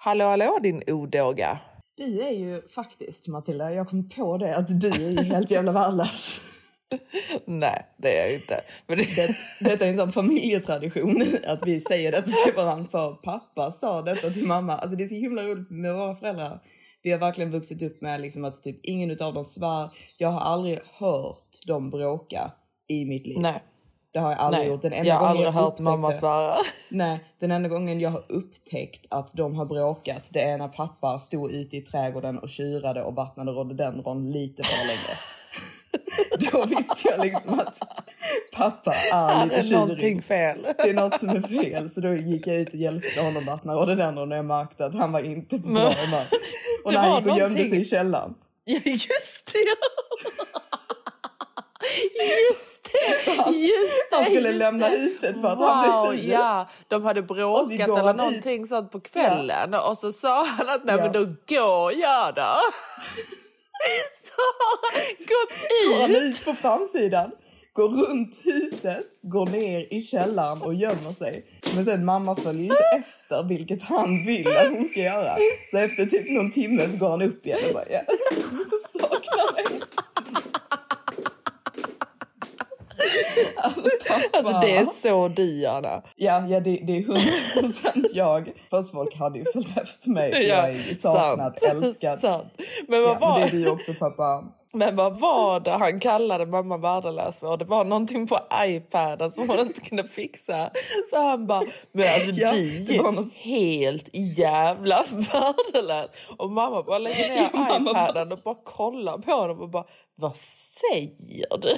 Hallå, hallå din odåga. Du är ju faktiskt, Matilda, jag kom på det att du är ju helt jävla värdelös. Nej, det är jag inte. Men det... Det, detta är en sån familjetradition att vi säger detta till varandra för pappa sa detta till mamma. Alltså det är så himla roligt med våra föräldrar. Vi har verkligen vuxit upp med liksom att typ ingen av dem svär. Jag har aldrig hört dem bråka i mitt liv. Nej. Det har jag aldrig Nej. gjort. Den enda jag har aldrig jag hört mamma svära. Nej, den enda gången jag har upptäckt att de har bråkat det är när pappa stod ute i trädgården och tjurade och vattnade rhododendron lite för länge. Då visste jag liksom att pappa är lite tjurig. fel. Det är något som är fel. Så då gick jag ut och hjälpte honom vattna rhododendron när jag märkte att han var inte på bra humör. Och när han gick och gömde någonting- sig i källaren. Ja, just det! Just det! Han skulle lämna huset för att han Wow, blev sur. ja. De hade bråkat går eller han någonting sånt på kvällen och så sa han att nej Ja. men då går jag då. Så har han Går han gått ut. ut på framsidan, går runt huset, går ner i källaren och gömmer sig. Men sen mamma följer inte efter vilket han vill att hon ska göra. Så efter typ någon timme så går han upp igen och bara ja, som saknar mig. Alltså. Alltså det är så du Anna. Ja, ja det, det är 100% jag. Fast folk hade ju följt efter mig. för Jag är saknad, sant. älskad. sant. Men vad Ja, var men det är du också pappa. Men vad var det han kallade mamma värdelös för? Det var någonting på iPaden som hon inte kunde fixa. Så han bara, men alltså Ja, du är något- helt jävla värdelös. Och mamma bara lägger ner iPaden och bara kollar på honom och bara, vad säger du?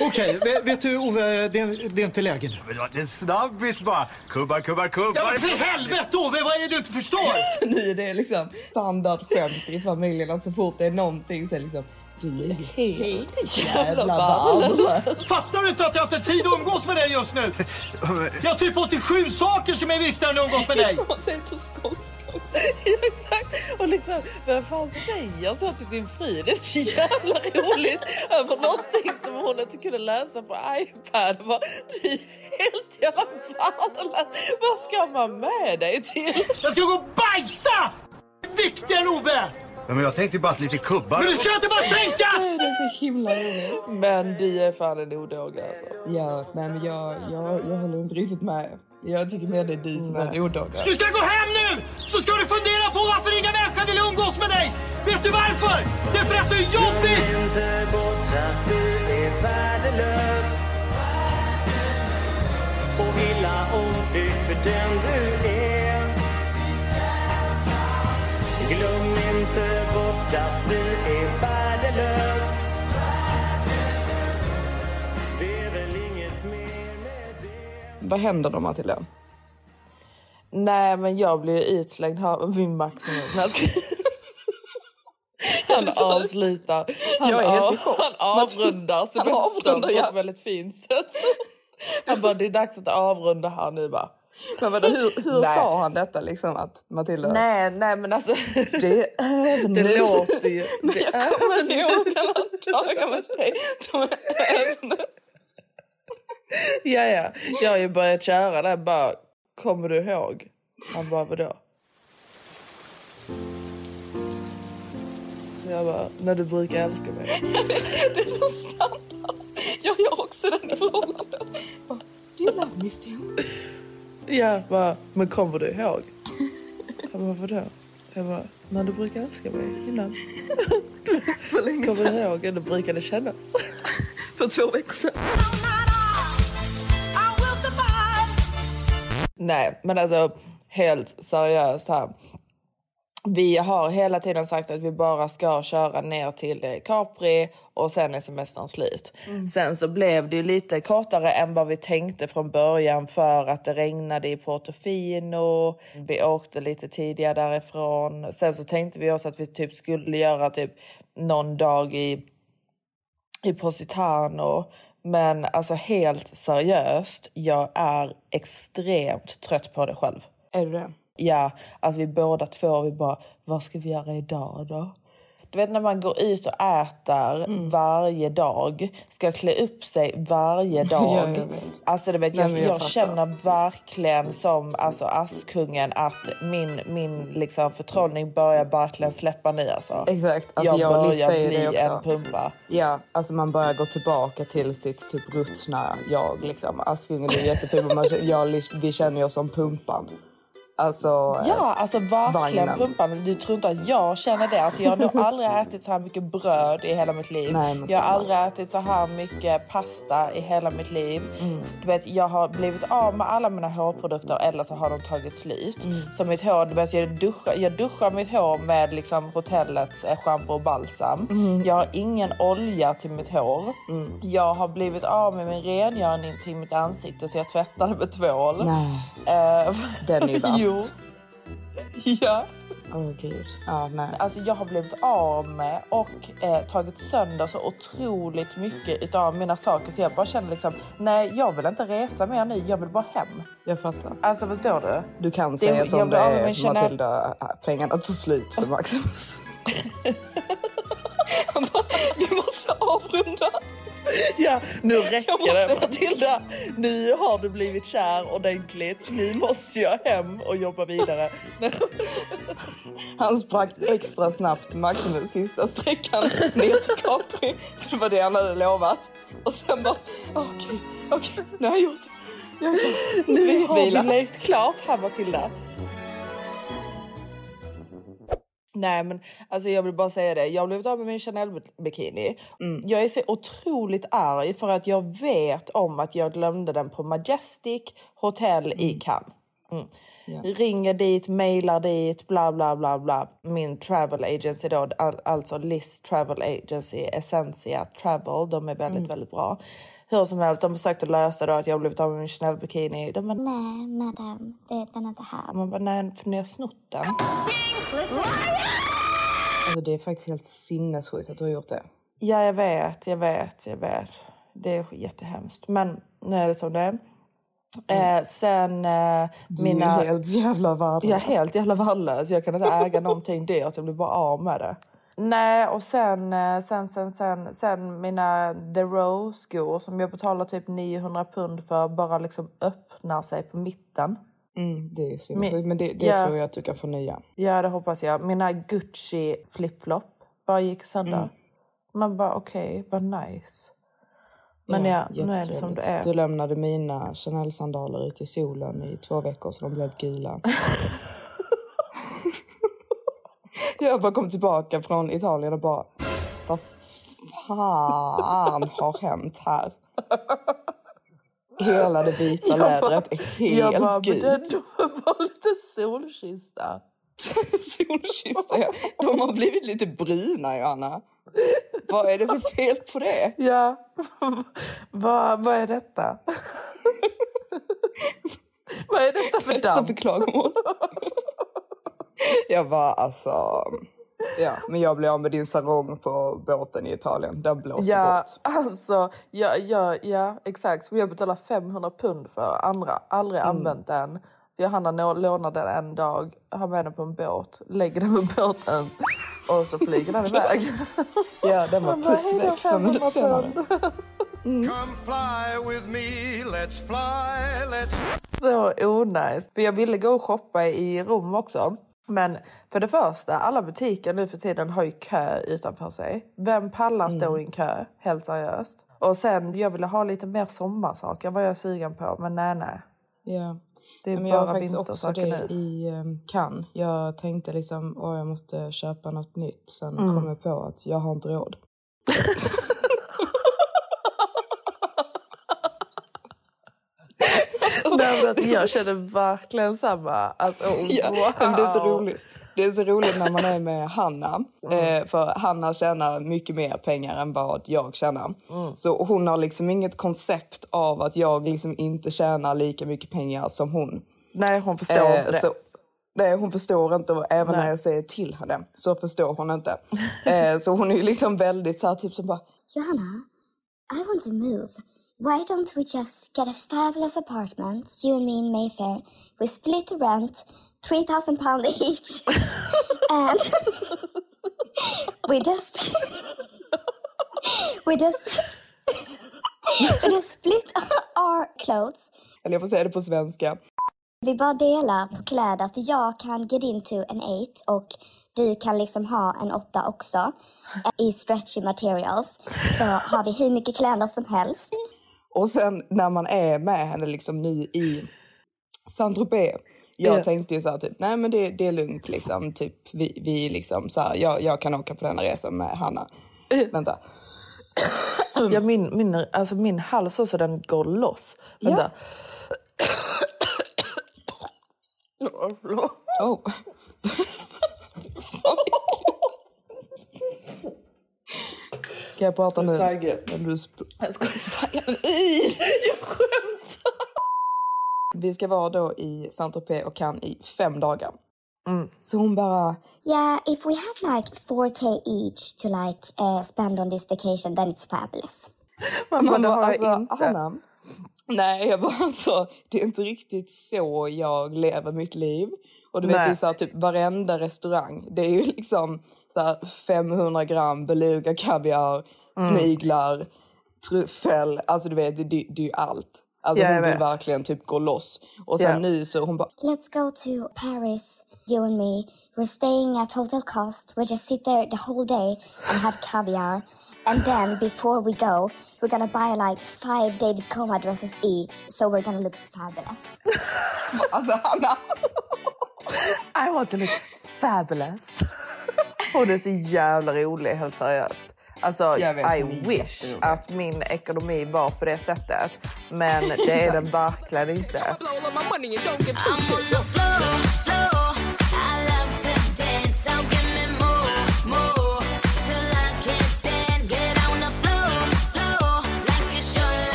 Okej, vet, vet du Ove, det är, det är inte läge nu. Men det var en snabbis bara. Kubbar, kubbar, kubbar. Ja, men för helvete Ove, vad är det du inte förstår? Så nu är det liksom standardskämt i familjen att så fort det är någonting så är det liksom du är helt jävla värdelös. Fattar du inte att jag inte har tid att umgås med dig just nu? Jag har typ 87 saker som är viktigare än att umgås med dig. Ja, exakt. Och liksom, vem fan säger så till sin fru? Det är så jävla roligt över någonting som hon inte kunde läsa på iPad. Bara, du är helt jävla värdelös. Vad ska man med dig till? Jag ska gå och bajsa! Viktigare än Ove! Men jag tänkte bara att lite kubbar... Men du ska inte bara tänka! Nej, Det är så himla roligt. Men du är fan en odåga. Alltså. Ja, nej men jag, jag, jag håller inte riktigt med. Jag tycker mer det är du som är en odåga. Du ska gå hem nu! Så ska du fundera på varför inga människor vill umgås med dig! Vet du varför? Det är för att du är jobbig! inte bort att du är värdelös och illa omtyckt för den du är. Glöm inte bort att du är Vad händer då Matilda? Nej, men jag blir utslängd med min ska- Han avslutar. Han, Jag är helt av, i chock. han avrundar semestern på ett väldigt fint sätt. Han bara, det är dags att avrunda här nu bara. Men vadå, hur, hur Nej. sa han detta liksom att Matilda? Nej, nej men alltså. Det är Det nu. låter ju... Men det jag kommer ihåg alla dagar med dig. De är över. Ja, ja. Jag har ju börjat köra där bara, kommer du ihåg? Han bara, vadå? Jag bara, när du brukar älska mig. Det är så standard. Jag gör också den i förhållanden. Do you love me still? Ja, bara, men kommer du ihåg? Jag bara, vadå? Jag bara, när du brukar älska mig innan. För länge Kommer sedan. du ihåg hur det brukade kännas? För två veckor sedan. Nej, men alltså helt seriöst här. Vi har hela tiden sagt att vi bara ska köra ner till Capri och sen är semestern slut. Sen så blev det ju lite kortare än vad vi tänkte från början för att det regnade i Portofino. Vi åkte lite tidigare därifrån. Sen så tänkte vi också att vi typ skulle göra typ någon dag i i Positano. Men alltså helt seriöst, jag är extremt trött på det själv. Är du det? Ja, att vi båda två, vi bara, vad ska vi göra idag då? Du vet när man går ut och äter Mm. varje dag, ska klä upp sig varje dag. Ja, jag vet. Alltså du vet, Nej, jag, jag, känner verkligen som alltså, Askungen att min, min liksom, förtrollning börjar verkligen släppa nu alltså. Exakt. Alltså, jag, jag börjar bli det också. en pumpa. Ja, alltså man börjar gå tillbaka till sitt typ ruttna jag. Liksom. Askungen är man, jag vi känner oss som pumpan. Alltså, Ja, alltså verkligen vagnen. pumpan. Du tror inte att jag känner det? Alltså, jag har nog aldrig ätit så här mycket bröd i hela mitt liv. Nej, jag har aldrig ätit så här mycket pasta i hela mitt liv. Mm. Du vet, jag har blivit av med alla mina hårprodukter eller så har de tagit slut. Mm. Så mitt hår, du vet, jag, duschar, jag duschar mitt hår med liksom, hotellets eh, shampoo och balsam. Mm. Jag har ingen olja till mitt hår. Jag har blivit av med min rengöring till mitt ansikte så jag tvättade med tvål. Nej, Eh, den är ju. Jo. Ja. Åh gud. Ja, nej. Alltså jag har blivit av med och eh, tagit sönder så otroligt mycket utav mina saker så jag bara känner liksom nej jag vill inte resa mer nu, jag vill bara hem. Jag fattar. Alltså förstår du? Du kan Det- säga som det av är. Matilda. Pengarna tog slut för Maximus. Han bara, vi måste avrunda. Ja, nu räcker det Matilda. Nu har du blivit kär ordentligt. Nu måste jag hem och jobba vidare. Han sprack extra snabbt Maximus sista sträckan ner till Capri. För det var det han hade lovat. Och sen bara, okej, okej, nu har jag gjort det. Nu Har vi levt klart här Matilda? Nej men alltså jag vill bara säga det. Jag har blivit av med min Chanel bikini. Jag är så otroligt arg för att jag vet om att jag glömde den på Majestic Hotel i Cannes. Mm. Ringer dit, mailar dit, bla bla bla bla. Min travel agency då, all, alltså Liz Travel Agency, Essentia Travel, de är väldigt, väldigt bra. Hur som helst, de försökte lösa då att jag blivit av med min Chanel bikini. De bara, Nej, madam, det, den är inte här. man bara, nej, för ni har snott den. Alltså det är faktiskt helt sinnessjukt att du har gjort det. Ja, jag vet, jag vet, jag vet. Det är jättehemskt. Men nu är det som det är. Eh, sen eh, Du mina... är helt jävla värdelös. Jag är helt jävla värdelös. Jag kan inte äga någonting dyrt. Jag blir bara av med det. Nej, och sen, eh, sen, sen, sen, sen mina The Row-skor som jag betalar typ 900 pund för bara liksom öppnar sig på mitten. Mm, det är sinnessjukt. Men- Men det, det ja. tror jag att du kan få nya. Ja, det hoppas jag. Mina Gucci flipflop bara gick sönder. Mm. Man bara okej, vad nice. Men ja, nu är det som det är. Du lämnade mina Chanel-sandaler ute i solen i två veckor så de blev gula. jag bara kom tillbaka från Italien och bara... Vad fan har hänt här? Hela det vita Jag bara- lädret är jag helt bara, gult. det var lite solkista. Solkista, ja. De har blivit lite bruna, Johanna. Vad är det för fel på det? Ja, vad, vad är detta? vad är detta för Detta damm? för klagomål. Jag var alltså... Ja, men jag blev av med din sarong på båten i Italien. Den blåste Ja, bort. alltså, ja, ja, ja, exakt. Så jag betalar 500 pund för andra. Aldrig Mm. använt den. Så Johanna lånar den en dag, har med den på en båt, lägger den på båten och så flyger den iväg. Ja, den var Man bara, puts "Hej då, väck fem 500 minuter senare. pund." Come fly with me, let's fly, let's Så onajs. För jag ville gå och shoppa i Rom också. Men för det första, alla butiker nu för tiden har ju kö utanför sig. Vem pallar stå i en kö? Helt seriöst. Och sen, jag ville ha lite mer sommarsaker var jag sugen på. Men nej, nej. Ja. Det är Men jag har bara faktiskt också det nu. i um, Cannes. Jag tänkte liksom, åh jag måste köpa något nytt. Sen Mm. kom jag på att jag har inte råd. Nej, jag känner verkligen samma. Alltså, Ja, wow. men det är så roligt. Det är så roligt när man är med Hanna. Eh, för Hanna tjänar mycket mer pengar än vad jag tjänar. Så hon har liksom inget koncept av att jag liksom inte tjänar lika mycket pengar som hon. Nej, hon förstår Eh, inte det. så, nej, hon förstår inte. och Även Nej. när jag säger till henne så förstår hon inte. Eh, så hon är liksom väldigt så här, typ som bara... Johanna, I want to move. Why don't we just get a fabulous apartment, you and me in Mayfair? We split the rent, 3,000 pounds each. and we just... we just... we just split our clothes. Eller jag får säga det på svenska. Vi bara delar på kläder för jag kan get into an eight och du kan liksom ha en åtta också. I stretchy materials så har vi hur mycket kläder som helst. Och sen när man är med henne liksom nu i Saint-Tropez. Jag Ja. tänkte ju så här, typ, nej men det, det är lugnt liksom. Typ, vi, vi liksom så här, jag, jag kan åka på den här resan med Hanna. Vänta. Ja, min, min, alltså min hals också, den går loss. Ja. Vänta. Oh. Kan jag prata nu? Sagge. Men du Jag skojar. jag skämtar. Vi ska vara då i Saint-Tropez och kan i fem dagar. Så hon bara, Yeah, if we have like 4k each to like uh, spend on this vacation then it's fabulous. Man Man det bara, alltså, inte. Hanna. Nej, jag bara alltså, det är inte riktigt så jag lever mitt liv. Och du vet, Nej. det är så här, typ varenda restaurang, det är ju liksom så här 500 gram beluga kaviar, Mm. sniglar, tryffel, alltså du vet, det, det, det är ju allt. Alltså jag hon vill verkligen typ gå loss. Och sen Ja. nu så hon bara, Let's go to Paris, you and me. We're staying at Hotel Cost. We just sit there the whole day and have caviar. And then before we go, we're gonna buy like five David Coma dresses each, so we're gonna look fabulous. alltså Hanna. I want to look fabulous. Hon är så jävla rolig, helt seriöst. Alltså, Jag vet, I wish att min ekonomi var på det sättet. Men det är den verkligen inte.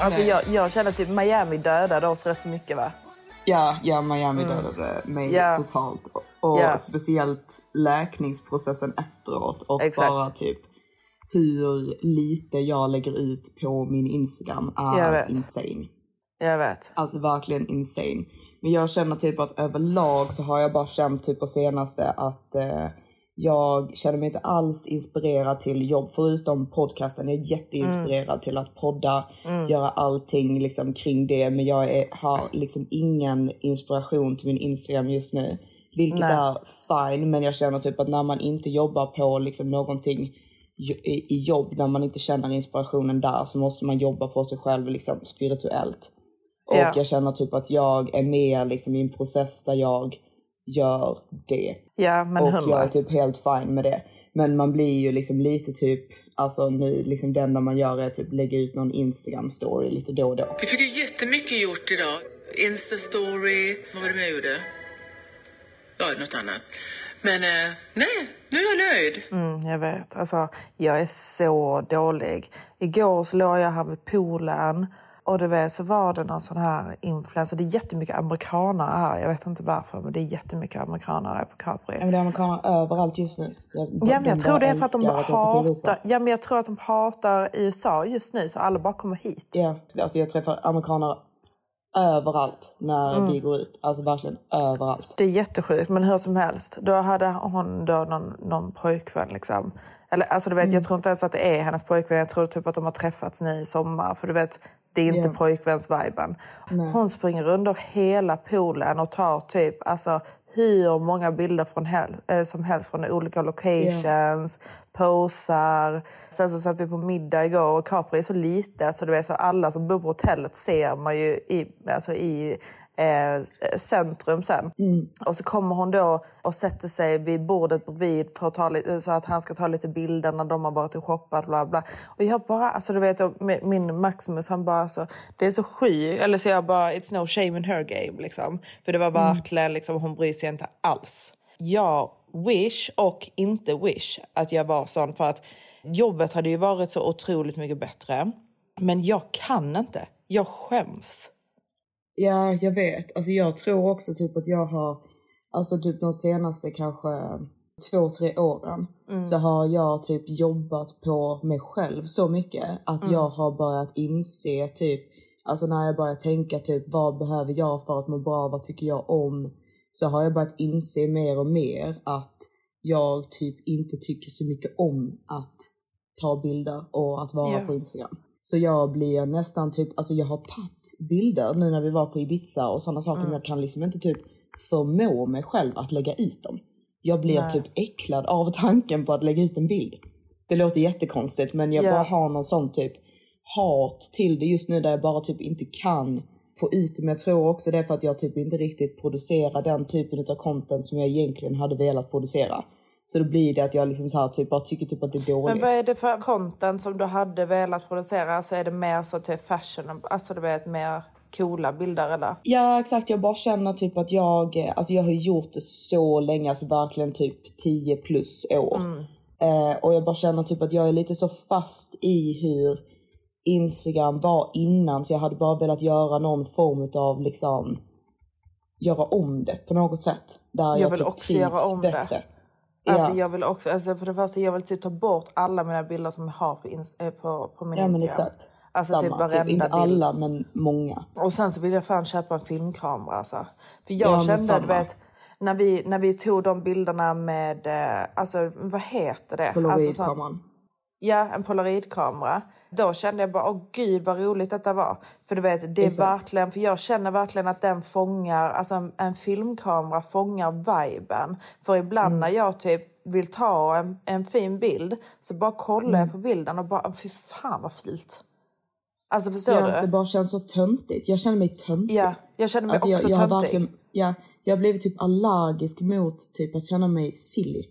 Alltså, jag, jag känner typ Miami dödade oss rätt så mycket va? Ja, ja Miami dödade mig Mm. Ja. totalt. Och Ja. speciellt läkningsprocessen efteråt och Exakt. bara typ hur lite jag lägger ut på min Instagram Jag är vet. insane. Jag vet. Alltså verkligen insane. Men jag känner typ att överlag så har jag bara känt typ på senaste att eh, jag känner mig inte alls inspirerad till jobb förutom podcasten. Jag är jätteinspirerad till att podda, göra allting liksom kring det. Men jag är, har liksom ingen inspiration till min Instagram just nu. Vilket Nej. är fine, men jag känner typ att när man inte jobbar på liksom någonting i jobb, när man inte känner inspirationen där så måste man jobba på sig själv liksom spirituellt. Och Ja. jag känner typ att jag är mer liksom i en process där jag gör det. Ja, men och jag är typ helt fine med det. Men man blir ju liksom lite typ, alltså nu liksom det enda man gör är typ lägga ut någon Instagram story lite då och då. Vi fick ju jättemycket gjort idag. Insta-story. Vad var det mer jag gjorde? Ja, något annat. Men eh, nej, nu är jag nöjd. Mm, jag vet. Alltså, jag är så dålig. Igår så låg jag här vid poolen och du vet så var det någon sån här influencer. Det är jättemycket amerikanare här. Jag vet inte varför men det är jättemycket amerikanare på Capri. Ja, men det är amerikaner överallt just nu. Jag, Ja, men jag tror det är för att de hatar, ja, men jag tror att de hatar USA just nu så alla bara kommer hit. Ja, alltså jag träffar amerikaner överallt när Mm. vi går ut. Alltså verkligen överallt. Det är jättesjukt, men hur som helst. Då hade hon då någon, någon pojkvän liksom. Eller, alltså, du vet, Mm. Jag tror inte ens att det är hennes pojkvän. Jag tror typ att de har träffats nu i sommar. För du vet, det är inte Ja. pojkväns-viben. Hon springer under hela poolen och tar typ alltså, hur många bilder från hel, eh, som helst från olika locations, posar. Sen så satt vi på middag igår och Capri är så litet så det är så alla som bor på hotellet ser man ju i, alltså i eh, centrum sen. Och så kommer hon då och sätter sig vid bordet bredvid för att ta så att han ska ta lite bilder när de har varit och shoppat. Bla bla. Och jag bara, alltså du vet min Maximus han bara alltså, det är så sjukt. Eller så jag bara, it's no shame in her game liksom. För det var verkligen liksom, hon bryr sig inte alls. Jag wish och inte wish att jag var sån för att jobbet hade ju varit så otroligt mycket bättre. Men jag kan inte. Jag skäms. Ja, jag vet. Alltså jag tror också typ att jag har, alltså typ de senaste kanske två, tre åren så har jag typ jobbat på mig själv så mycket att Mm. jag har börjat inse typ, alltså när jag börjar tänka typ vad behöver jag för att må bra, vad tycker jag om? Så har jag börjat inse mer och mer att jag typ inte tycker så mycket om att ta bilder och att vara Ja. på Instagram. Så jag blir nästan typ, alltså jag har tagit bilder nu när vi var på Ibiza och sådana saker men jag kan liksom inte typ förmå mig själv att lägga ut dem. Jag blir Nej. typ äcklad av tanken på att lägga ut en bild. Det låter jättekonstigt men jag Ja. bara har någon sån typ hat till det just nu där jag bara typ inte kan få ut. Men jag tror också det är för att jag typ inte riktigt producerar den typen av content som jag egentligen hade velat producera. Så då blir det att jag liksom så här typ bara tycker typ att det är dåligt. Men vad är det för content som du hade velat producera? Alltså är det mer så till fashion, alltså du vet mer coola bilder eller? Ja exakt, jag bara känner typ att jag, alltså jag har gjort det så länge, alltså verkligen typ 10 plus år. Eh, och jag bara känner typ att jag är lite så fast i hur Instagram var innan så jag hade bara velat göra någon form av liksom göra om det på något sätt. Där jag, Jag vill typ också göra om det. Alltså ja. jag vill också, alltså för det första jag vill typ ta bort alla mina bilder som jag har på, Inst- eh, på, på min ja Instagram. exakt. Alltså typ Samma. varenda inte bild. alla men många. Och sen så vill jag fan köpa en filmkamera alltså. För Ja, jag men kände, samma. du vet, när vi, när vi tog de bilderna med, eh, alltså vad heter det? Alltså, sån- Polaroidkameran. Ja, en polaroidkamera. Då kände jag bara, åh gud vad roligt detta var. För du vet, det är Exakt. verkligen, för jag känner verkligen att den fångar, alltså en, en filmkamera fångar viben. För ibland Mm. när jag typ vill ta en, en fin bild så bara kollar Mm. jag på bilden och bara, fy fan vad fult. Alltså förstår Ja, du? det bara känns så töntigt. Jag känner mig töntig. Ja, jag känner mig Alltså, också jag, jag töntig. ja, jag har blivit typ allergisk mot typ att känna mig silly.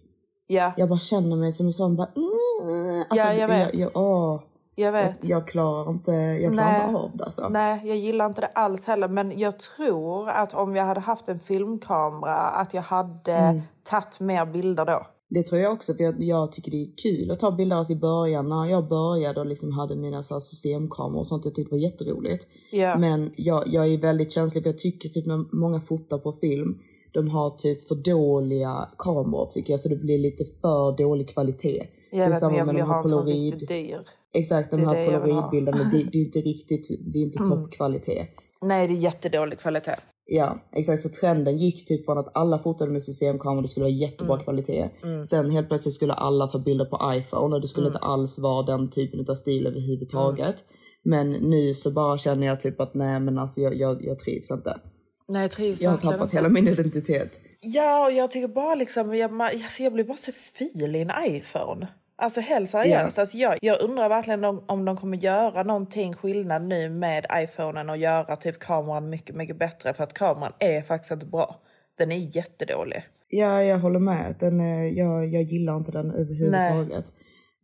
Ja, Jag bara känner mig som en sån bara... Mm, alltså, Ja, jag vet. Jag, jag, åh, jag vet. jag, klarar inte, jag klarar Nej. inte av det alltså. Nej, jag gillar inte det alls heller. Men jag tror att om jag hade haft en filmkamera att jag hade Mm. tagit mer bilder då. Det tror jag också för jag, jag tycker det är kul att ta bilder alltså i början när jag började och liksom hade mina så systemkameror och sånt. Jag tyckte det var jätteroligt. Ja. Men jag, jag är väldigt känslig för jag tycker typ när många fotar på film de har typ för dåliga kameror tycker jag så det blir lite för dålig kvalitet. Jag vet, men jag vill ju ha en sån riktigt dyr. Exakt, de Det är här jag polaroidbilderna, det, det är inte riktigt, det är inte Mm. toppkvalitet. Nej, det är jättedålig kvalitet. Ja, exakt. Så trenden gick typ från att alla fotade med systemkameror, det skulle vara jättebra Mm. kvalitet. Sen helt plötsligt skulle alla ta bilder på iPhone och det skulle Mm. inte alls vara den typen av stil överhuvudtaget. Men nu så bara känner jag typ att nej men alltså jag, jag, jag trivs inte. Nej, jag trivs Jag har verkligen tappat inte. hela min identitet. Ja, och jag tycker bara liksom, jag, man, alltså jag blir bara så fil i en iPhone. Alltså helt seriöst. Alltså jag, jag undrar verkligen om, om de kommer göra någonting skillnad nu med iPhonen och göra typ kameran mycket, mycket bättre. För att kameran är faktiskt inte bra. Den är jättedålig. Ja, jag håller med. Den, jag, jag gillar inte den överhuvudtaget.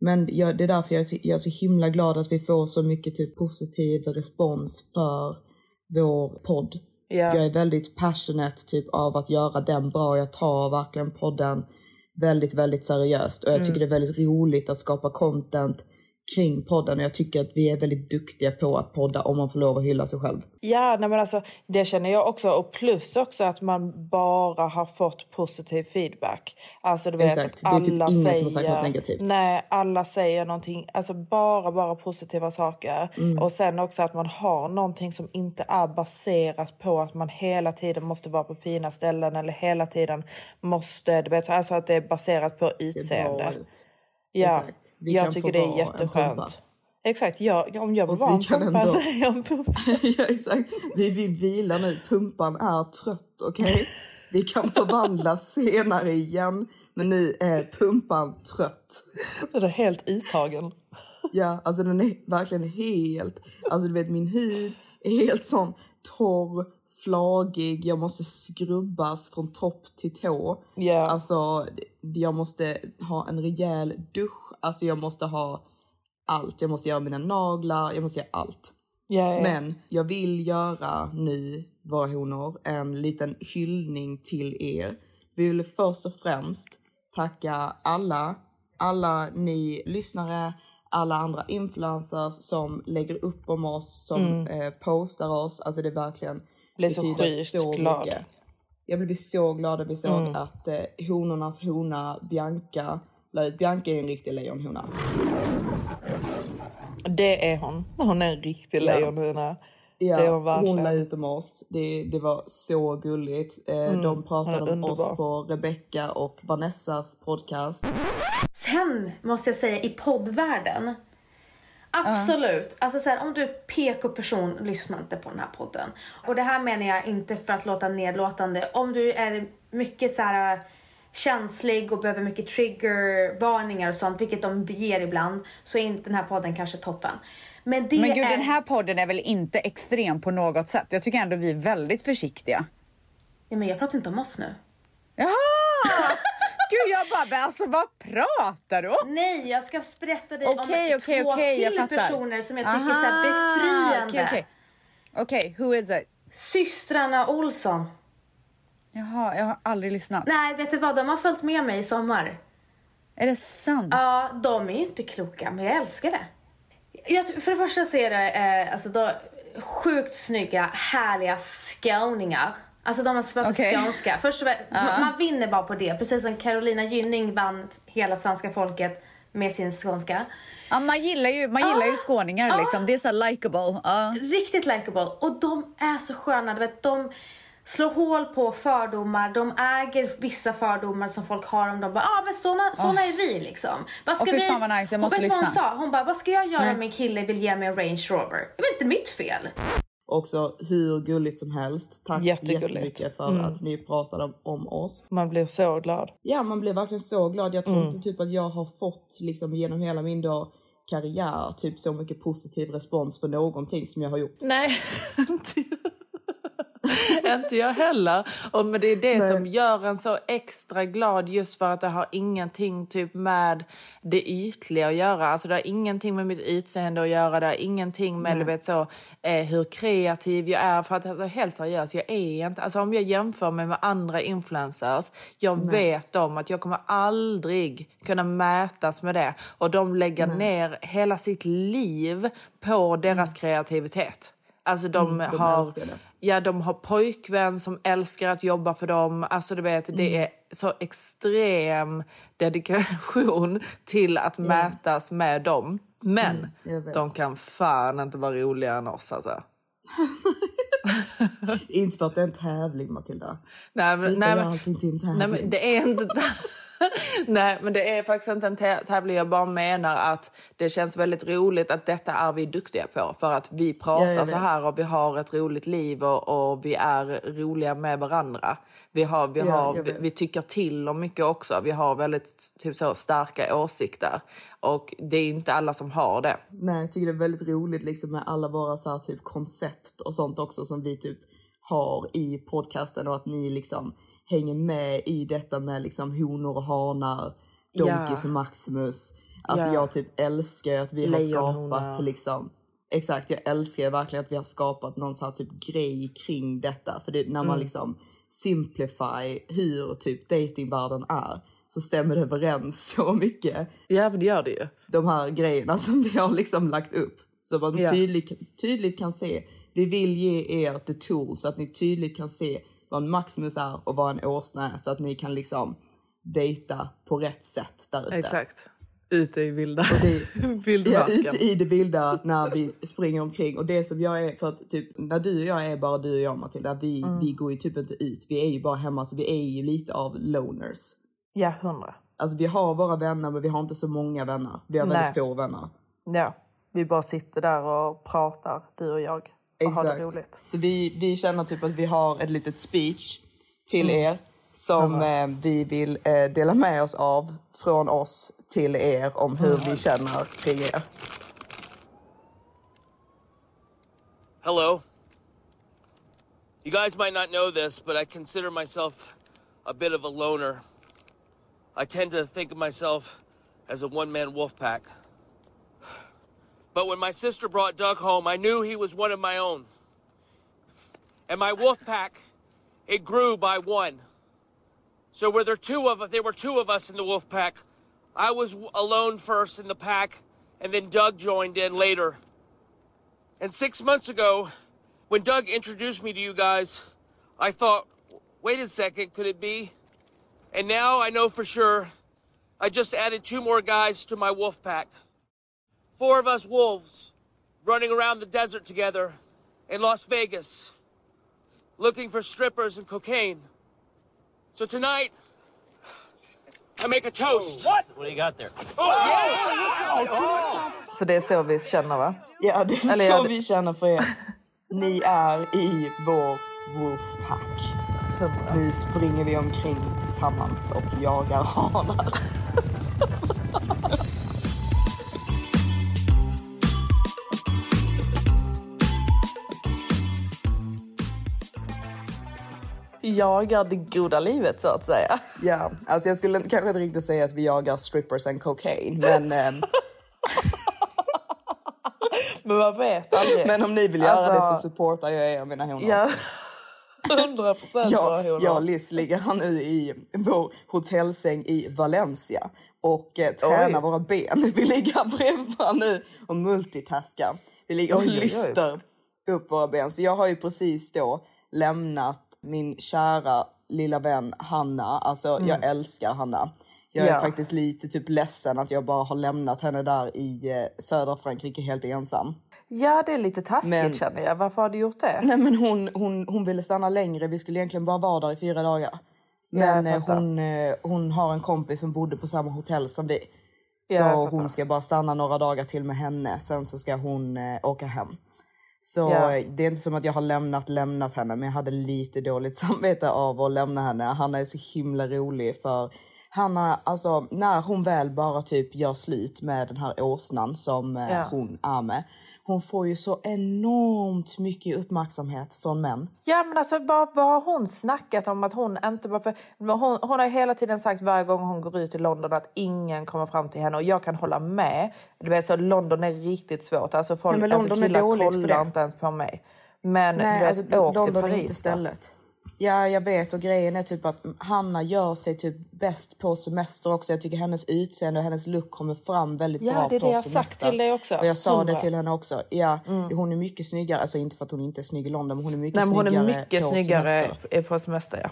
Men jag, det är därför jag är, så, jag är så himla glad att vi får så mycket typ positiv respons för vår podd. Ja. Jag är väldigt passionate typ av att göra den bra. Jag tar verkligen podden väldigt, väldigt seriöst. Och jag tycker det är väldigt roligt att skapa content kring podden. Och jag tycker att vi är väldigt duktiga på att podda om man får lov att hylla sig själv. Ja, nej men alltså, det känner jag också. Och plus också att man bara har fått positiv feedback. Alltså du vet, Exakt. Det är typ alla ingen som säger... har sagt något negativt. Nej, alla säger någonting. Alltså bara, bara positiva saker. Mm. Och sen också att man har någonting som inte är baserat på att man hela tiden måste vara på fina ställen. Eller hela tiden måste, du vet, så- alltså att det är baserat på utseende. Ja, Exakt. Vi jag tycker det är jätteskönt. Exakt, jag, om jag vill vara vi en kan pumpa ändå- är jag en pumpa. ja exakt. Vi, vi vilar nu. Pumpan är trött, okej? Vi kan förvandlas senare igen. Men nu är pumpan trött. Den är helt uttagen. Ja, alltså den är verkligen helt... Alltså du vet min hud är helt sån torr, flagig. Jag måste skrubbas från topp till tå. Ja. Alltså jag måste ha en rejäl dusch. Alltså jag måste ha allt. Jag måste göra mina naglar, jag måste göra allt. Ja, ja. Men jag vill göra nu, våra honor, en liten hyllning till er. Vi vill först och främst tacka alla, alla ni lyssnare, alla andra influencers som lägger upp om oss, som Mm. eh, postar oss. Alltså det är verkligen Blev så glad. mycket. Jag blev så glad att vi såg Mm. att eh, honornas hona Bianca la ut. Bianca är en riktig lejonhona. Det är hon. Hon är en riktig Ja. lejonhona. Ja, det är hon hon verkligen. la ut om oss. Det, det var så gulligt. Eh, Mm, de pratade hon om oss på Rebecca och Vanessas podcast. Sen måste jag säga i poddvärlden. Absolut. Alltså så här, om du är PK-person, lyssna inte på den här podden. Och det här menar jag inte för att låta nedlåtande. Om du är mycket så här känslig och behöver mycket triggervarningar och sånt, vilket de ger ibland, så är inte den här podden kanske toppen. Men det Men gud, är... den här podden är väl inte extrem på något sätt? Jag tycker ändå vi är väldigt försiktiga. Ja, men jag pratar inte om oss nu. Jaha! Gud, jag bara, alltså vad pratar du om? Nej, jag ska berätta dig om Okej, okej, två jag till personer som jag tycker är Aha, befriande. Okej, okej. Okej, who is it? Systrarna Olsson. Jaha, jag har aldrig lyssnat. Nej, vet du vad? De har följt med mig i sommar. Är det sant? Ja, de är ju inte kloka, men jag älskar det. Jag, för det första så är det eh, alltså, då, sjukt snygga, härliga skåningar. Alltså de har pratat Okej. skånska. Först, Ja. man, vinner bara på det. Precis som Carolina Gynning vann hela svenska folket med sin skånska. Ja, man gillar ju, man gillar ju skåningar liksom. Det är så likable. Ja. Riktigt likable. Och de är så sköna. Du vet, de slår hål på fördomar. De äger vissa fördomar som folk har om dem. Ja, ah, men såna, såna är vi liksom. Vad ska fy vi... fan vad nice, jag måste lyssna. Hon sa? Hon bara, vad ska jag göra Nej. om en kille vill ge mig en Range Rover? Det var inte mitt fel. Också hur gulligt som helst. Tack så jättemycket för Mm. att ni pratade om, om oss. Man blir så glad. Ja, man blev verkligen så glad. Jag tror Mm. inte typ att jag har fått liksom genom hela min då, karriär typ så mycket positiv respons för någonting som jag har gjort. Nej, inte jag heller. Och men det är det Nej. som gör en så extra glad just för att det har ingenting typ med det ytliga att göra. Alltså det har ingenting med mitt utseende att göra. Det har ingenting med vet, så, eh, hur kreativ jag är. För att alltså, helt seriöst, jag är inte... Alltså om jag jämför mig med andra influencers, jag Nej. vet om att jag kommer aldrig kunna mätas med det. Och de lägger Nej. ner hela sitt liv på deras kreativitet. Alltså de, Mm, de har... det. Ja, de har pojkvän som älskar att jobba för dem. Alltså du vet, det Mm. är så extrem dedikation till att mätas med dem. Men Mm, de kan fan inte vara roligare än oss alltså. inte för att det är en tävling Matilda. Nej, men, nej, men, tävling. nej, men det är inte... Nej, men det är faktiskt inte en tä- tävling. Jag bara menar att det känns väldigt roligt att detta är vi duktiga på. För att vi Ja, pratar så här och vi har ett roligt liv och, och vi är roliga med varandra. Vi, har, vi, Ja, har, jag vi, vi tycker till om mycket också. Vi har väldigt typ så, starka åsikter. Och det är inte alla som har det. Nej, jag tycker det är väldigt roligt liksom med alla våra så här, typ koncept och sånt också som vi typ har i podcasten och att ni liksom hänger med i detta med liksom honor och hanar, Donkis Ja. och Maximus. Alltså Ja. jag typ älskar att vi har skapat liksom Exakt, jag älskar verkligen att vi har skapat någon så här typ grej kring detta. För det, när man Mm. liksom simplify hur typ datingvärlden är så stämmer det överens så mycket Ja, men det gör det ju. de här grejerna som vi har liksom lagt upp. Så man Ja. tydligt, tydligt kan se. Vi vill ge er the tools så att ni tydligt kan se vad en Maximus är och vad en åsna så att ni kan liksom dejta på rätt sätt där ute. Exakt. Ute i vilda, Ja, vildmarken. ute i det vilda när vi springer omkring. Och det som jag är, för att typ när du och jag är bara du och jag Matilda, vi, Mm. vi går ju typ inte ut. Vi är ju bara hemma så vi är ju lite av loners. Ja, hundra. Alltså vi har våra vänner men vi har inte så många vänner. Vi har väldigt Nej. få vänner. Ja, vi bara sitter där och pratar, du och jag. Och har det roligt. Så vi, vi känner typ att vi har ett litet speech till er som eh, vi vill eh, dela med oss av från oss till er om hur vi känner kring er. Hello. You guys might not know this, but I consider myself a bit of a loner. I tend to think of myself as a one man wolf pack. But when my sister brought Doug home, I knew he was one of my own. And my wolf pack, it grew by one. So were there two of us? there were two of us in the wolf pack. I was alone first in the pack, and then Doug joined in later. And six months ago, when Doug introduced me to you guys, I thought, wait a second, could it be? And now I know for sure I just added two more guys to my wolf pack. Four of us wolves running around the desert together in Las Vegas, looking for strippers and cocaine. So tonight, I make a toast. What? What do you got there? Så det är så vi känner va? Ja, det är Eller så ja, det- vi känner för er. Ni är i vår Wolfpack. Nu springer vi omkring tillsammans och jagar hanar. Jagar det goda livet så att säga. Ja, alltså jag skulle kanske inte riktigt säga att vi jagar strippers and cocaine, men, ehm, Men man vet aldrig. men om ni vill göra Alltså, det så supportar jag er och mina honor. Ja. 100 procent Jag, jag och Liz ligger här nu i vår hotellsäng i Valencia och eh, tränar Oj. våra ben. Vi ligger bredvid nu och multitaskar. Vi ligger och Oj, oj, oj. lyfter upp våra ben. Så jag har ju precis då lämnat min kära lilla vän Hanna. Alltså Mm. jag älskar Hanna. Jag är Ja. faktiskt lite typ ledsen att jag bara har lämnat henne där i eh, södra Frankrike helt ensam. Ja, det är lite taskigt Men- känner jag. Varför har du gjort det? Nej men hon, hon, hon ville stanna längre. Vi skulle egentligen bara vara där i fyra dagar. Ja, Men eh, fattar. hon, eh, hon har en kompis som bodde på samma hotell som vi. Ja, Så fattar. hon ska bara stanna några dagar till med henne. Sen så ska hon eh, åka hem. Så eh, det är inte som att jag har lämnat, lämnat henne. Men jag hade lite dåligt samvete av att lämna henne. Hanna är så himla rolig för Hanna, alltså när hon väl bara typ gör slut med den här åsnan som Ja. hon är med. Hon får ju så enormt mycket uppmärksamhet från män. Ja men alltså vad, vad har hon snackat om att hon inte bara för, hon, hon har hela tiden sagt varje gång hon går ut i London att ingen kommer fram till henne och jag kan hålla med. Du vet så London är riktigt svårt. Alltså folk, Nej, men alltså, London är killar dåligt för kollar det. inte ens på mig. Men Nej, vet, alltså, åk till London är Paris inte då. Ja, jag vet. Och grejen är typ att Hanna gör sig typ bäst på semester också. Jag tycker hennes utseende och hennes look kommer fram väldigt Ja, bra det är på det jag semester. sagt till dig också. Och jag sa Hundra. det till henne också. Ja, hon är mycket snyggare. Alltså inte för att hon inte är snygg i London, men hon är mycket Nej, hon är snyggare mycket på snyggare semester. på semester ja.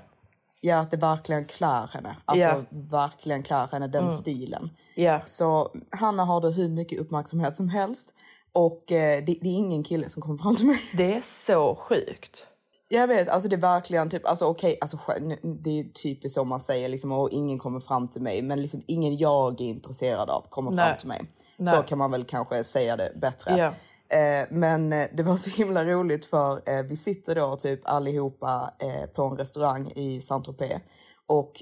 Ja, att det verkligen klär henne. Alltså Ja. verkligen klär henne, den Mm. stilen. Ja. Så Hanna har då hur mycket uppmärksamhet som helst. Och eh, det, det är ingen kille som kommer fram till mig. Det är så sjukt. Jag vet, alltså det är verkligen typ, alltså okej, alltså själv- det är typiskt så man säger liksom, och ingen kommer fram till mig, men liksom ingen jag är intresserad av kommer Nej. fram till mig. Nej. Så kan man väl kanske säga det bättre. Eh, men eh, det var så himla roligt för eh, vi sitter då typ allihopa eh, på en restaurang i Saint-Tropez och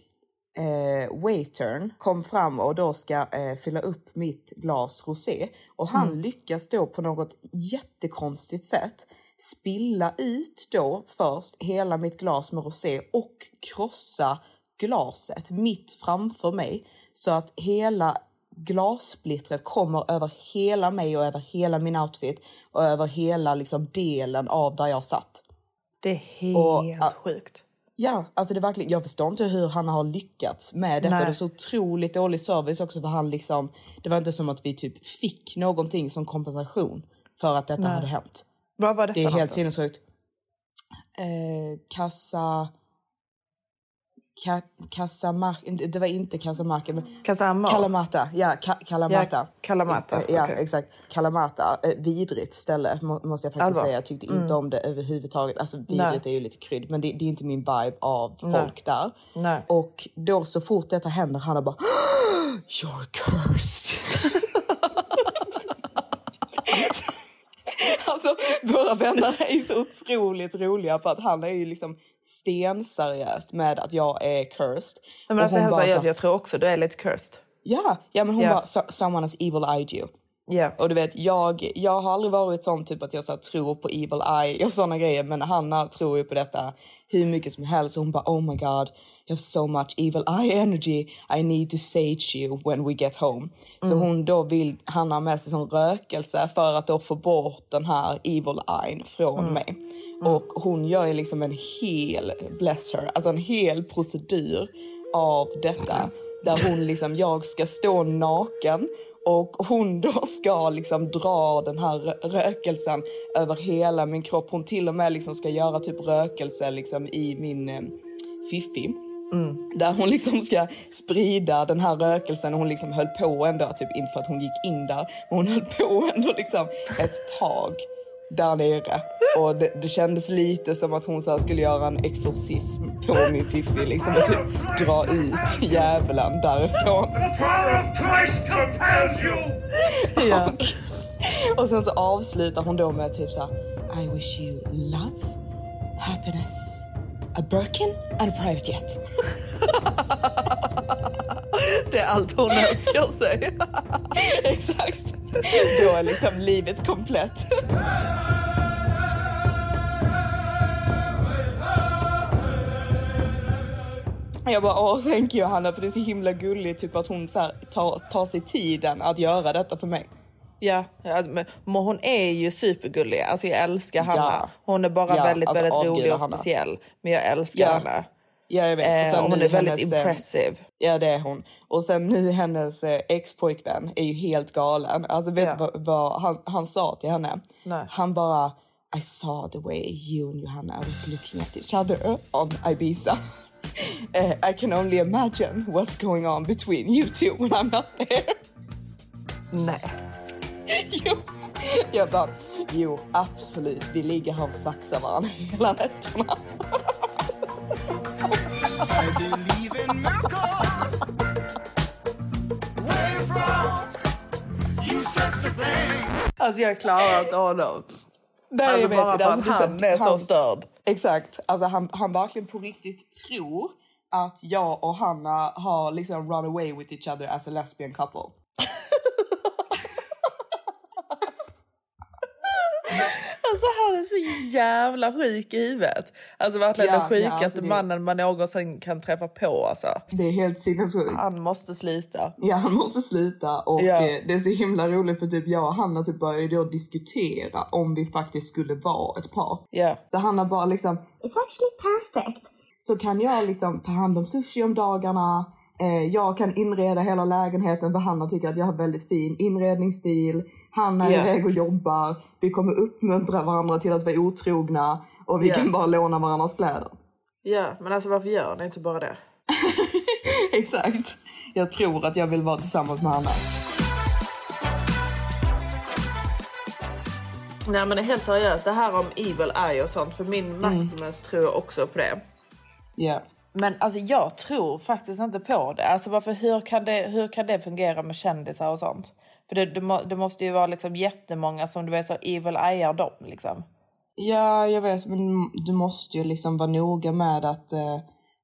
eh, waitern kom fram och då ska eh, fylla upp mitt glas rosé och han Mm. lyckas då på något jättekonstigt sätt spilla ut då först hela mitt glas med rosé och krossa glaset mitt framför mig så att hela glassplittret kommer över hela mig och över hela min outfit och över hela liksom delen av där jag satt. Det är helt Och, sjukt. Ja, alltså det är verkligen, jag förstår inte hur han har lyckats med detta. Nej. Det är så otroligt dålig service också för han liksom, det var inte som att vi typ fick någonting som kompensation för att detta Nej. hade hänt. Vad var det Det är helt sinnessjukt. Eh, kassa... Ka, Casamarca, det var inte Casamarca. Men Casamar. Kalamata, ja, ka, Kalamata. Ja, Kalamata, Ex- Ja, okej. exakt. Kalamata, eh, vidrigt ställe må, måste jag faktiskt Allvar? säga. Jag tyckte Mm. inte om det överhuvudtaget. Alltså vidrigt Nej. är ju lite krydd, men det, det är inte min vibe av Nej. folk där. Nej. Och då så fort detta händer, han bara You're cursed. Alltså, våra vänner är ju så otroligt roliga på att han är ju liksom stenseriöst med att jag är cursed. Men Och alltså, hon bara så- jag tror också du är lite cursed. Ja, ja men hon Ja. bara "So- “someone has evil eyed you”. Ja. Och du vet, jag, jag har aldrig varit sån typ att jag så här, tror på evil eye och såna grejer. Men Hanna tror ju på detta hur mycket som helst. Hon bara oh my god, you have so much evil eye energy. I need to sage you when we get home. Så Mm. hon då vill, Hanna har med sig som rökelse för att då få bort den här evil eyen från Mm. mig. Och hon gör ju liksom en hel, bless her, alltså en hel procedur av detta. Där hon liksom, jag ska stå naken och hon då ska liksom dra den här rö- rökelsen över hela min kropp. Hon till och med liksom ska göra typ rökelse liksom i min eh, fiffi. Där hon liksom ska sprida den här rökelsen och hon liksom höll på ändå, typ inte för att hon gick in där, men hon höll på ändå liksom ett tag där nere. Och det, det kändes lite som att hon så här skulle göra en exorcism på min fiffi liksom och typ dra ut djävulen därifrån. Ja. Och sen så avslutar hon då med typ så här, I wish you love, happiness, a Birkin and a private jet. Det är allt hon önskar sig. Exakt. Då är liksom livet komplett. Jag bara, åh thank you Hanna för det är så himla gulligt typ att hon så här, tar, tar sig tiden att göra detta för mig. Ja, men hon är ju supergullig. Alltså jag älskar Hanna. Ja. Hon är bara Ja, väldigt, alltså väldigt rolig och Hanna. speciell. Men jag älskar Ja. henne. Ja jag vet. Eh, Och sen och hon är väldigt hennes, eh, impressive. Ja det är hon. Och sen nu hennes eh, ex-pojkvän är ju helt galen. Alltså vet Ja. du vad, vad han, han sa till henne? Nej. Han bara I saw the way you and Johanna was looking at each other on Ibiza. Eh, I can only imagine what's going on between you two when I'm not there. Nej. jo. Jag bara, jo absolut, vi ligger här och saxar varandra hela nätterna. Alltså jag klarar inte honom. Nej, Alltså, jag vet bara för Alltså, att han är så störd. Exakt. Alltså, han, han verkligen på riktigt tror att jag och Hanna har liksom run away with each other as a lesbian couple. Alltså han är så jävla sjuk i huvudet. Alltså verkligen Ja, den sjukaste ja, alltså det- mannen man någonsin kan träffa på alltså. Det är helt sinnessjukt. Han måste slita. Ja, han måste sluta. Och Ja. eh, det är så himla roligt för typ jag och Hanna typ började då diskutera om vi faktiskt skulle vara ett par. Ja. Så Hanna bara liksom, It's actually perfect. så kan jag liksom ta hand om sushi om dagarna. Eh, jag kan inreda hela lägenheten för Hanna tycker att jag har väldigt fin inredningsstil. Hanna är Ja. iväg och jobbar. Vi kommer uppmuntra varandra till att vara otrogna. Och vi Ja. kan bara låna varandras kläder. Ja, men alltså varför gör ni inte bara det? Exakt. Jag tror att jag vill vara tillsammans med Hanna. Nej men det är helt seriöst, det här om evil eye och sånt. För min Maximus tror jag också på det. Ja. Men alltså jag tror faktiskt inte på det. Alltså varför, hur, kan det hur kan det fungera med kändisar och sånt? För det, det, må, det måste ju vara liksom jättemånga som du vet så evil eyear dem liksom. Ja, jag vet, men du måste ju liksom vara noga med att eh,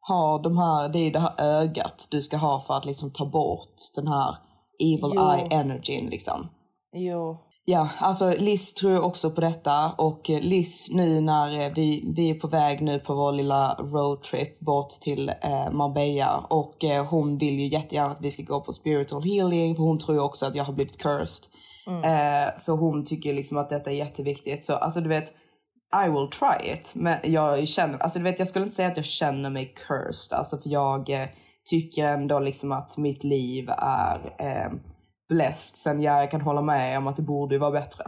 ha de här, det är ju det här ögat du ska ha för att liksom ta bort den här evil Jo. eye energin liksom. Jo. Ja, alltså Liz tror också på detta och eh, Liz nu när eh, vi, vi är på väg nu på vår lilla roadtrip bort till eh, Marbella och eh, hon vill ju jättegärna att vi ska gå på spiritual healing för hon tror ju också att jag har blivit cursed. Eh, så hon tycker liksom att detta är jätteviktigt. Så alltså du vet, I will try it. Men jag känner, alltså du vet jag skulle inte säga att jag känner mig cursed. Alltså för jag eh, tycker ändå liksom att mitt liv är eh, blessed. Sen ja, jag kan hålla med om att det borde ju vara bättre.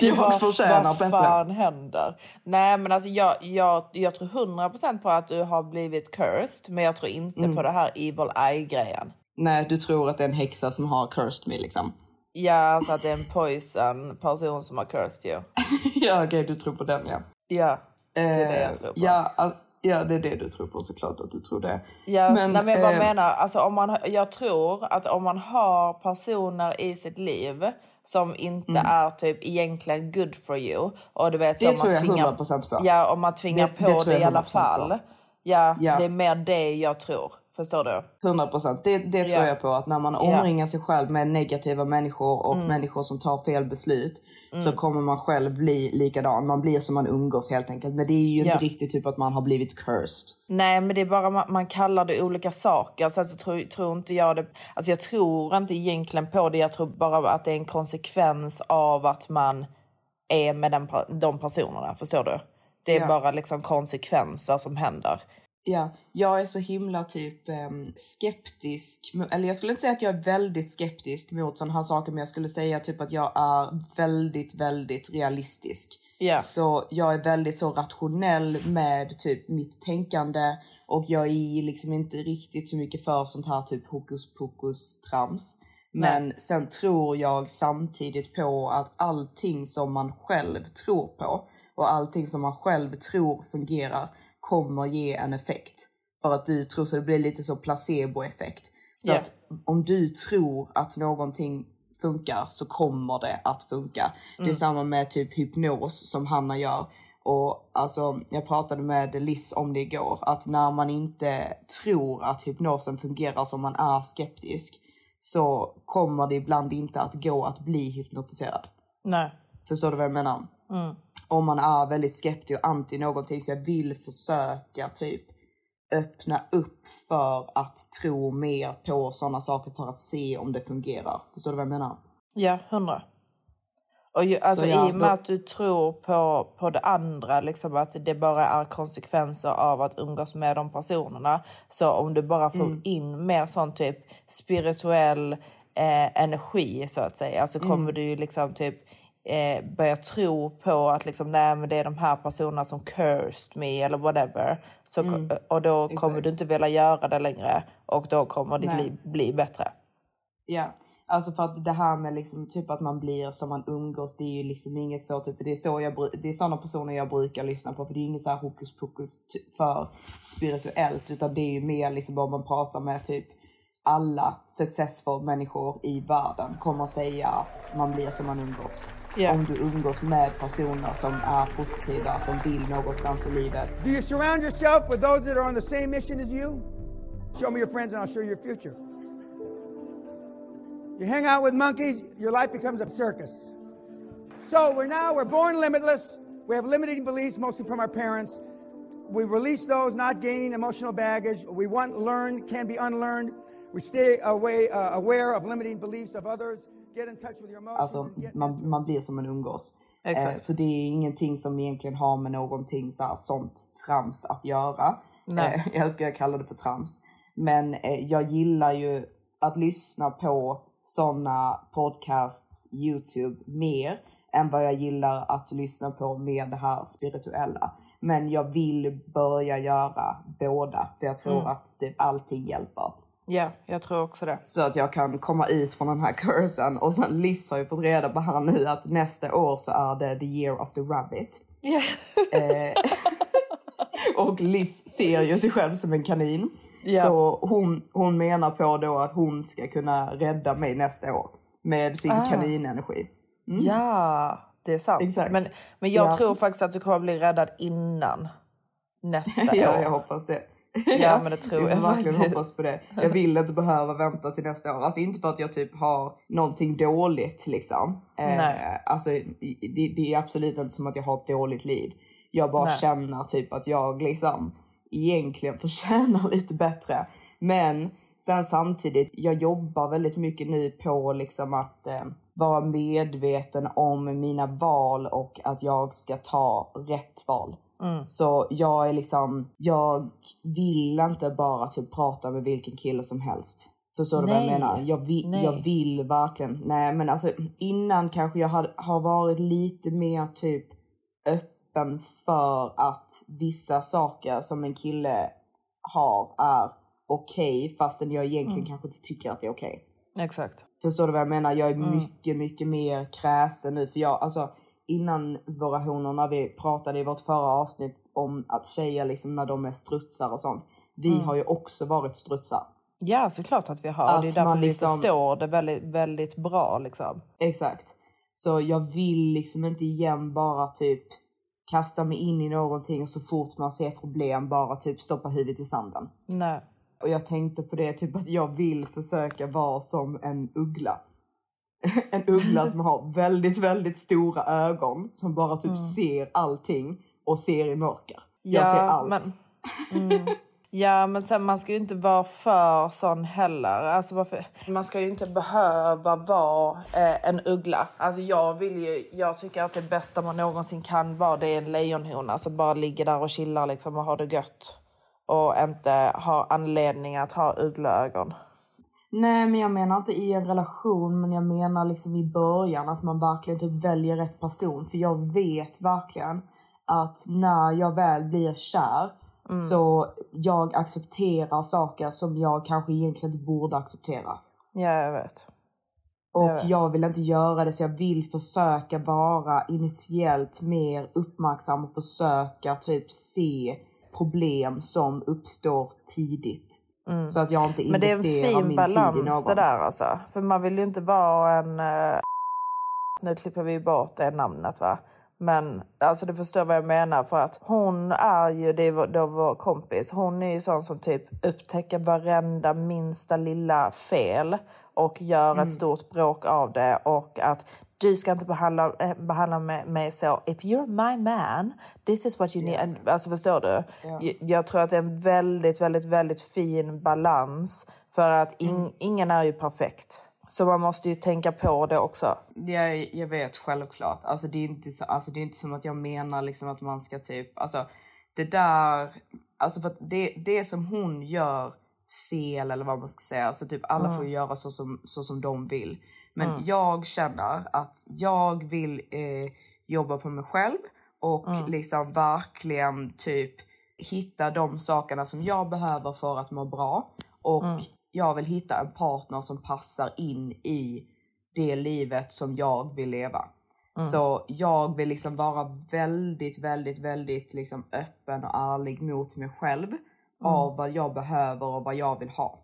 jag Vad- förtjänar Vad bättre. fan händer? Nej men alltså jag, jag, jag tror 100% på att du har blivit cursed. Men jag tror inte Mm. på det här evil eye grejen. Nej, du tror att det är en häxa som har cursed me liksom. Ja, alltså att det är en poison person som har cursed you. ja, okej, du tror på den ja. Ja, det är det Eh, jag tror på. Ja, ja, det är det du tror på såklart att du tror det. Ja, men, nej, men jag bara eh, menar, alltså om man, jag tror att om man har personer i sitt liv som inte Mm. är typ egentligen good for you. Och du vet, så Det om man tror jag tvingar- 100% på. Ja, om man tvingar Det- det på det, jag i alla 100% fall. Ja, Ja. det är mer det jag tror. Förstår du? 100 procent. Det, det tror Ja. jag på. Att när man omringar sig själv med negativa människor och Mm. människor som tar fel beslut så Mm. kommer man själv bli likadan. Man blir som man umgås helt enkelt. Men det är ju Ja. inte riktigt typ att man har blivit cursed. Nej, men det är bara man, man kallar det olika saker. Sen så tror, tror inte jag det. Alltså jag tror inte egentligen på det. Jag tror bara att det är en konsekvens av att man är med den, de personerna. Förstår du? Det är Ja. bara liksom konsekvenser som händer. Ja, jag är så himla typ ehm, skeptisk. Eller jag skulle inte säga att jag är väldigt skeptisk mot sådana här saker. Men jag skulle säga typ att jag är väldigt, väldigt realistisk. Ja. Så jag är väldigt så rationell med typ mitt tänkande. Och jag är liksom inte riktigt så mycket för sånt här typ hokus pokus trams. Men sen tror jag samtidigt på att allting som man själv tror på och allting som man själv tror fungerar kommer ge en effekt. För att du tror så det blir lite så placeboeffekt. Så Ja. att om du tror att någonting funkar så kommer det att funka. Det är Mm. samma med typ hypnos som Hanna gör. Och alltså, jag pratade med Liz om det igår, att när man inte tror att hypnosen fungerar som man är skeptisk så kommer det ibland inte att gå att bli hypnotiserad. Nej. Förstår du vad jag menar? Mm. Om man är väldigt skeptisk och anti någonting så jag vill försöka typ öppna upp för att tro mer på sådana saker för att se om det fungerar. Förstår du vad jag menar? Ja, hundra. Och ju, alltså, Så ja, I och med då- att du tror på, på det andra, liksom att det bara är konsekvenser av att umgås med de personerna. Så om du bara får Mm. in mer sån typ spirituell eh, energi så att säga, så kommer Mm. du ju liksom typ eh, börja tro på att liksom, nej, men det är de här personerna som cursed me eller whatever. Så, Mm. Och då kommer Exakt. du inte vilja göra det längre och då kommer ditt Nej. liv bli bättre. Ja, alltså för att det här med liksom typ att man blir som man umgås, det är ju liksom inget så typ, det är så jag det är sådana personer jag brukar lyssna på för det är inget så här hokus pokus för spirituellt utan det är ju mer liksom bara man pratar med typ alla successful människor i världen kommer säga att man blir som man umgås. Ja. Om du umgås med personer som är positiva, som vill någonstans i livet. Do you surround yourself with those that are on the same mission as you? Show me your friends and I'll show you your future. You hang out with monkeys, your life becomes a circus. So we're now, we're born limitless. We have limiting beliefs, mostly from our parents. We release those, not gaining emotional baggage. We want learned, can be unlearned. We stay away, uh, aware of limiting beliefs of others. Get in touch with your emotions. Alltså man, man blir som man umgås. Eh, så det är ingenting som egentligen har med någonting så här, sånt trams att göra. Nej. Eh, jag älskar att kalla det för trams. Men eh, jag gillar ju att lyssna på såna podcasts, Youtube mer än vad jag gillar att lyssna på med det här spirituella. Men jag vill börja göra båda för jag tror Mm. att typ allting hjälper. Ja, jag tror också det. Så att jag kan komma ut från den här kursen. Och sen Liz har ju fått reda på här nu att nästa år så är det the year of the rabbit. Ja. Eh, och Liz ser ju sig själv som en kanin. Ja. Så hon, hon menar på då att hon ska kunna rädda mig nästa år. Med sin Ah. kaninenergi. Mm. Ja, det är sant. Exakt. Men, men jag Ja. tror faktiskt att du kommer bli räddad innan nästa ja, år. jag hoppas det. Ja, men det tror jag jag verkligen faktiskt. hoppas på det. Jag vill inte behöva vänta till nästa år. Alltså inte för att jag typ har någonting dåligt liksom. Nej. Eh, alltså det, det är absolut inte som att jag har ett dåligt liv. Jag bara Nej. känner typ att jag liksom egentligen förtjänar lite bättre. Men sen samtidigt, jag jobbar väldigt mycket nu på liksom att eh, vara medveten om mina val och att jag ska ta rätt val. Mm. Så jag är liksom, jag vill inte bara typ prata med vilken kille som helst. Förstår du vad jag Nej. menar? Jag vill, Nej. jag vill verkligen, nej men alltså innan kanske jag hade, har varit lite mer typ öppen för att vissa saker som en kille har är okej fastän jag egentligen Mm. kanske inte tycker att det är okej. Exakt. Förstår du vad jag menar? Jag är Mm. mycket, mycket mer kräsen nu. För jag, alltså innan våra honor, när vi pratade i vårt förra avsnitt om att tjejer liksom när de är strutsar och sånt. Vi Mm. har ju också varit strutsar. Ja, såklart att vi har. Att det är därför vi liksom- förstår det väldigt, väldigt bra. Liksom. Exakt. Så jag vill liksom inte igen bara typ kasta mig in i någonting och så fort man ser problem bara typ stoppa huvudet i sanden. Nej. Och jag tänkte på det typ att jag vill försöka vara som en uggla. en uggla som har väldigt, väldigt stora ögon som bara typ Mm. ser allting och ser i mörker. Jag Ja, ser allt. Men, mm, ja, men sen man ska ju inte vara för sån heller. Alltså, varför, man ska ju inte behöva vara eh, en uggla. Alltså, jag, vill ju, jag tycker att det bästa man någonsin kan vara det är en lejonhona. Alltså bara ligger där och chillar liksom, och har det gött. Och inte ha anledning att ha uggleögon. Nej men jag menar inte i en relation men jag menar liksom i början att man verkligen typ väljer rätt person. För jag vet verkligen att när jag väl blir kär Mm. så jag accepterar saker som jag kanske egentligen inte borde acceptera. Ja, jag vet. Och Jag jag, vill inte göra det så jag vill försöka vara initiellt mer uppmärksam och försöka typ se problem som uppstår tidigt. Mm. Så att jag inte Men det är en investerar fin min tid i någon. balans det där alltså. För man vill ju inte vara en... eh, nu klipper vi bort det namnet va. Men alltså du förstår vad jag menar. För att hon är ju, det är vår- då vår kompis, hon är ju sån som typ upptäcker varenda minsta lilla fel och gör Mm. ett stort bråk av det. Och att du ska inte behandla, eh, behandla mig, så. If you're my man, this is what you need. And, Alltså förstår du? Jag, jag tror att det är en väldigt, väldigt, väldigt fin balans. För att in, ingen är ju perfekt. Så man måste ju tänka på det också. Jag, jag vet självklart. Alltså det, är inte så, alltså det är inte som att jag menar liksom att man ska typ... Alltså det där... Alltså för det, det som hon gör fel eller vad man ska säga. Alltså typ alla Mm. får göra så som, så som de vill. Men Mm. jag känner att jag vill eh, jobba på mig själv och Mm. liksom verkligen typ hitta de sakerna som jag behöver för att må bra. Och Mm. jag vill hitta en partner som passar in i det livet som jag vill leva. Mm. Så jag vill liksom vara väldigt, väldigt, väldigt liksom öppen och ärlig mot mig själv av vad jag behöver och vad jag vill ha.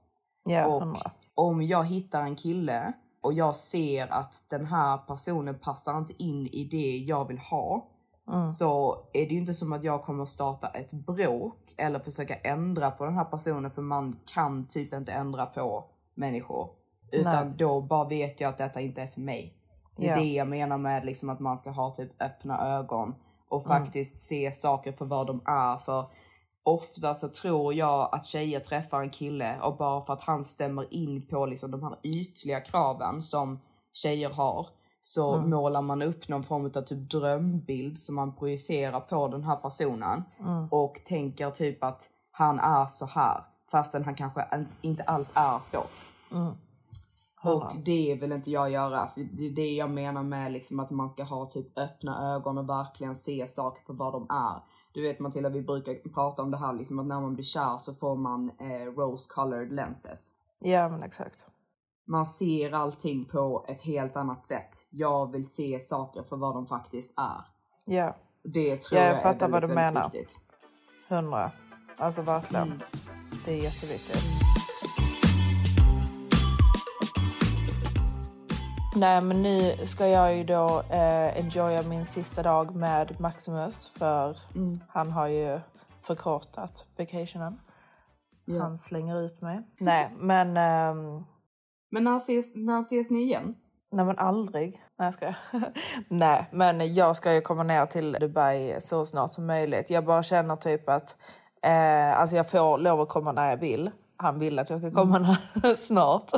Ja, och om jag hittar en kille och jag ser att den här personen passar inte in i det jag vill ha Mm. så är det ju inte som att jag kommer starta ett bråk eller försöka ändra på den här personen för man kan typ inte ändra på människor. Utan Nej. då bara vet jag att detta inte är för mig. Det är Ja. det jag menar med liksom att man ska ha typ öppna ögon och Mm. faktiskt se saker för vad de är. För ofta så tror jag att tjejer träffar en kille och bara för att han stämmer in på liksom de här ytliga kraven som tjejer har så Mm. målar man upp någon form av typ drömbild som man projicerar på den här personen Mm. och tänker typ att han är så här fastän han kanske inte alls är så. Mm. Och det vill inte jag göra. Det är det jag menar med liksom att man ska ha typ öppna ögon och verkligen se saker för vad de är. Du vet Matilda, vi brukar prata om det här liksom att när man blir kär så får man eh, rose colored lenses. Ja, men exakt. Man ser allting på ett helt annat sätt. Jag vill se saker för vad de faktiskt är. Ja. Det tror Ja, jag, jag fattar är vad väldigt, du väldigt menar. viktigt. Hundra. Alltså verkligen. Mm. Det är jätteviktigt. Nej, men nu ska jag ju då eh, enjoya min sista dag med Maximus för Mm. han har ju förkortat vacationen. Ja. Han slänger ut mig. Nej, men... ehm, Men när ses, när ses ni igen? Nej men aldrig. Nej jag ska. Nej men jag ska ju komma ner till Dubai så snart som möjligt. Jag bara känner typ att eh, alltså jag får lov att komma när jag vill. Han vill att jag ska komma när, snart.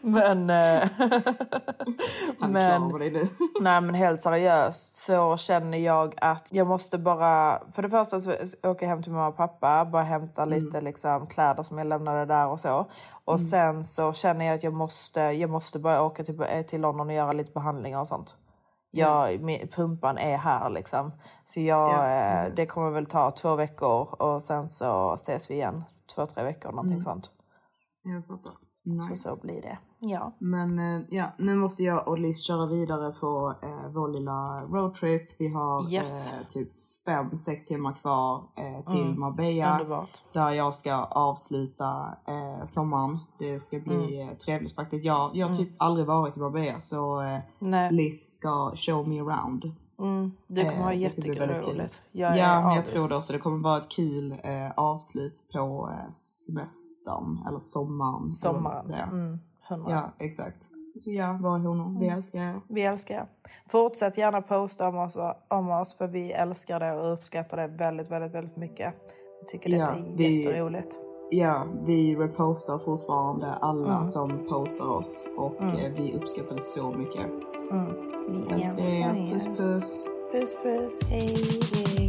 men eh, Han men, dig nu. nej men helt seriöst så känner jag att jag måste bara, för det första så åka hem till mamma och pappa, bara hämta lite liksom kläder som jag lämnade där och så. Och Mm. sen så känner jag att jag måste, jag måste bara åka till, eh, till London och göra lite behandlingar och sånt. Jag, min, pumpan är här liksom. Så jag, Ja, eh, jag det kommer väl ta två veckor och sen så ses vi igen. Två, tre veckor någonting Mm. sånt. Jag fattar. Så Nice. så blir det. Ja. Men eh, ja, nu måste jag och Liz köra vidare på eh, vår lilla roadtrip. Vi har Yes. eh, typ fem, sex timmar kvar eh, till Mm, Marbella. underbart. Där jag ska avsluta eh, sommaren. Det ska bli eh, trevligt faktiskt. Jag, jag har Mm. typ aldrig varit i Marbella så eh. Liz ska show me around. Mm, det kommer Eh, det bli jättekul väldigt och kul. roligt. Jag ja, men jag tror det också. Det kommer vara ett kul eh, avslut på eh, semestern eller sommaren. Sommaren. Mm. Ja, exakt. Så ja, våra honor. Vi Mm. älskar er. Vi älskar er. Fortsätt gärna posta om oss, om oss för vi älskar det och uppskattar det väldigt, väldigt, väldigt mycket. Vi tycker det Ja, är vi- jätteroligt. Ja, vi repostar fortfarande alla Mm. som postar oss och Mm. eh, vi uppskattar det så mycket. Mm. Wie ihr uns gern. Bis, bis. Bis. Hey, hey.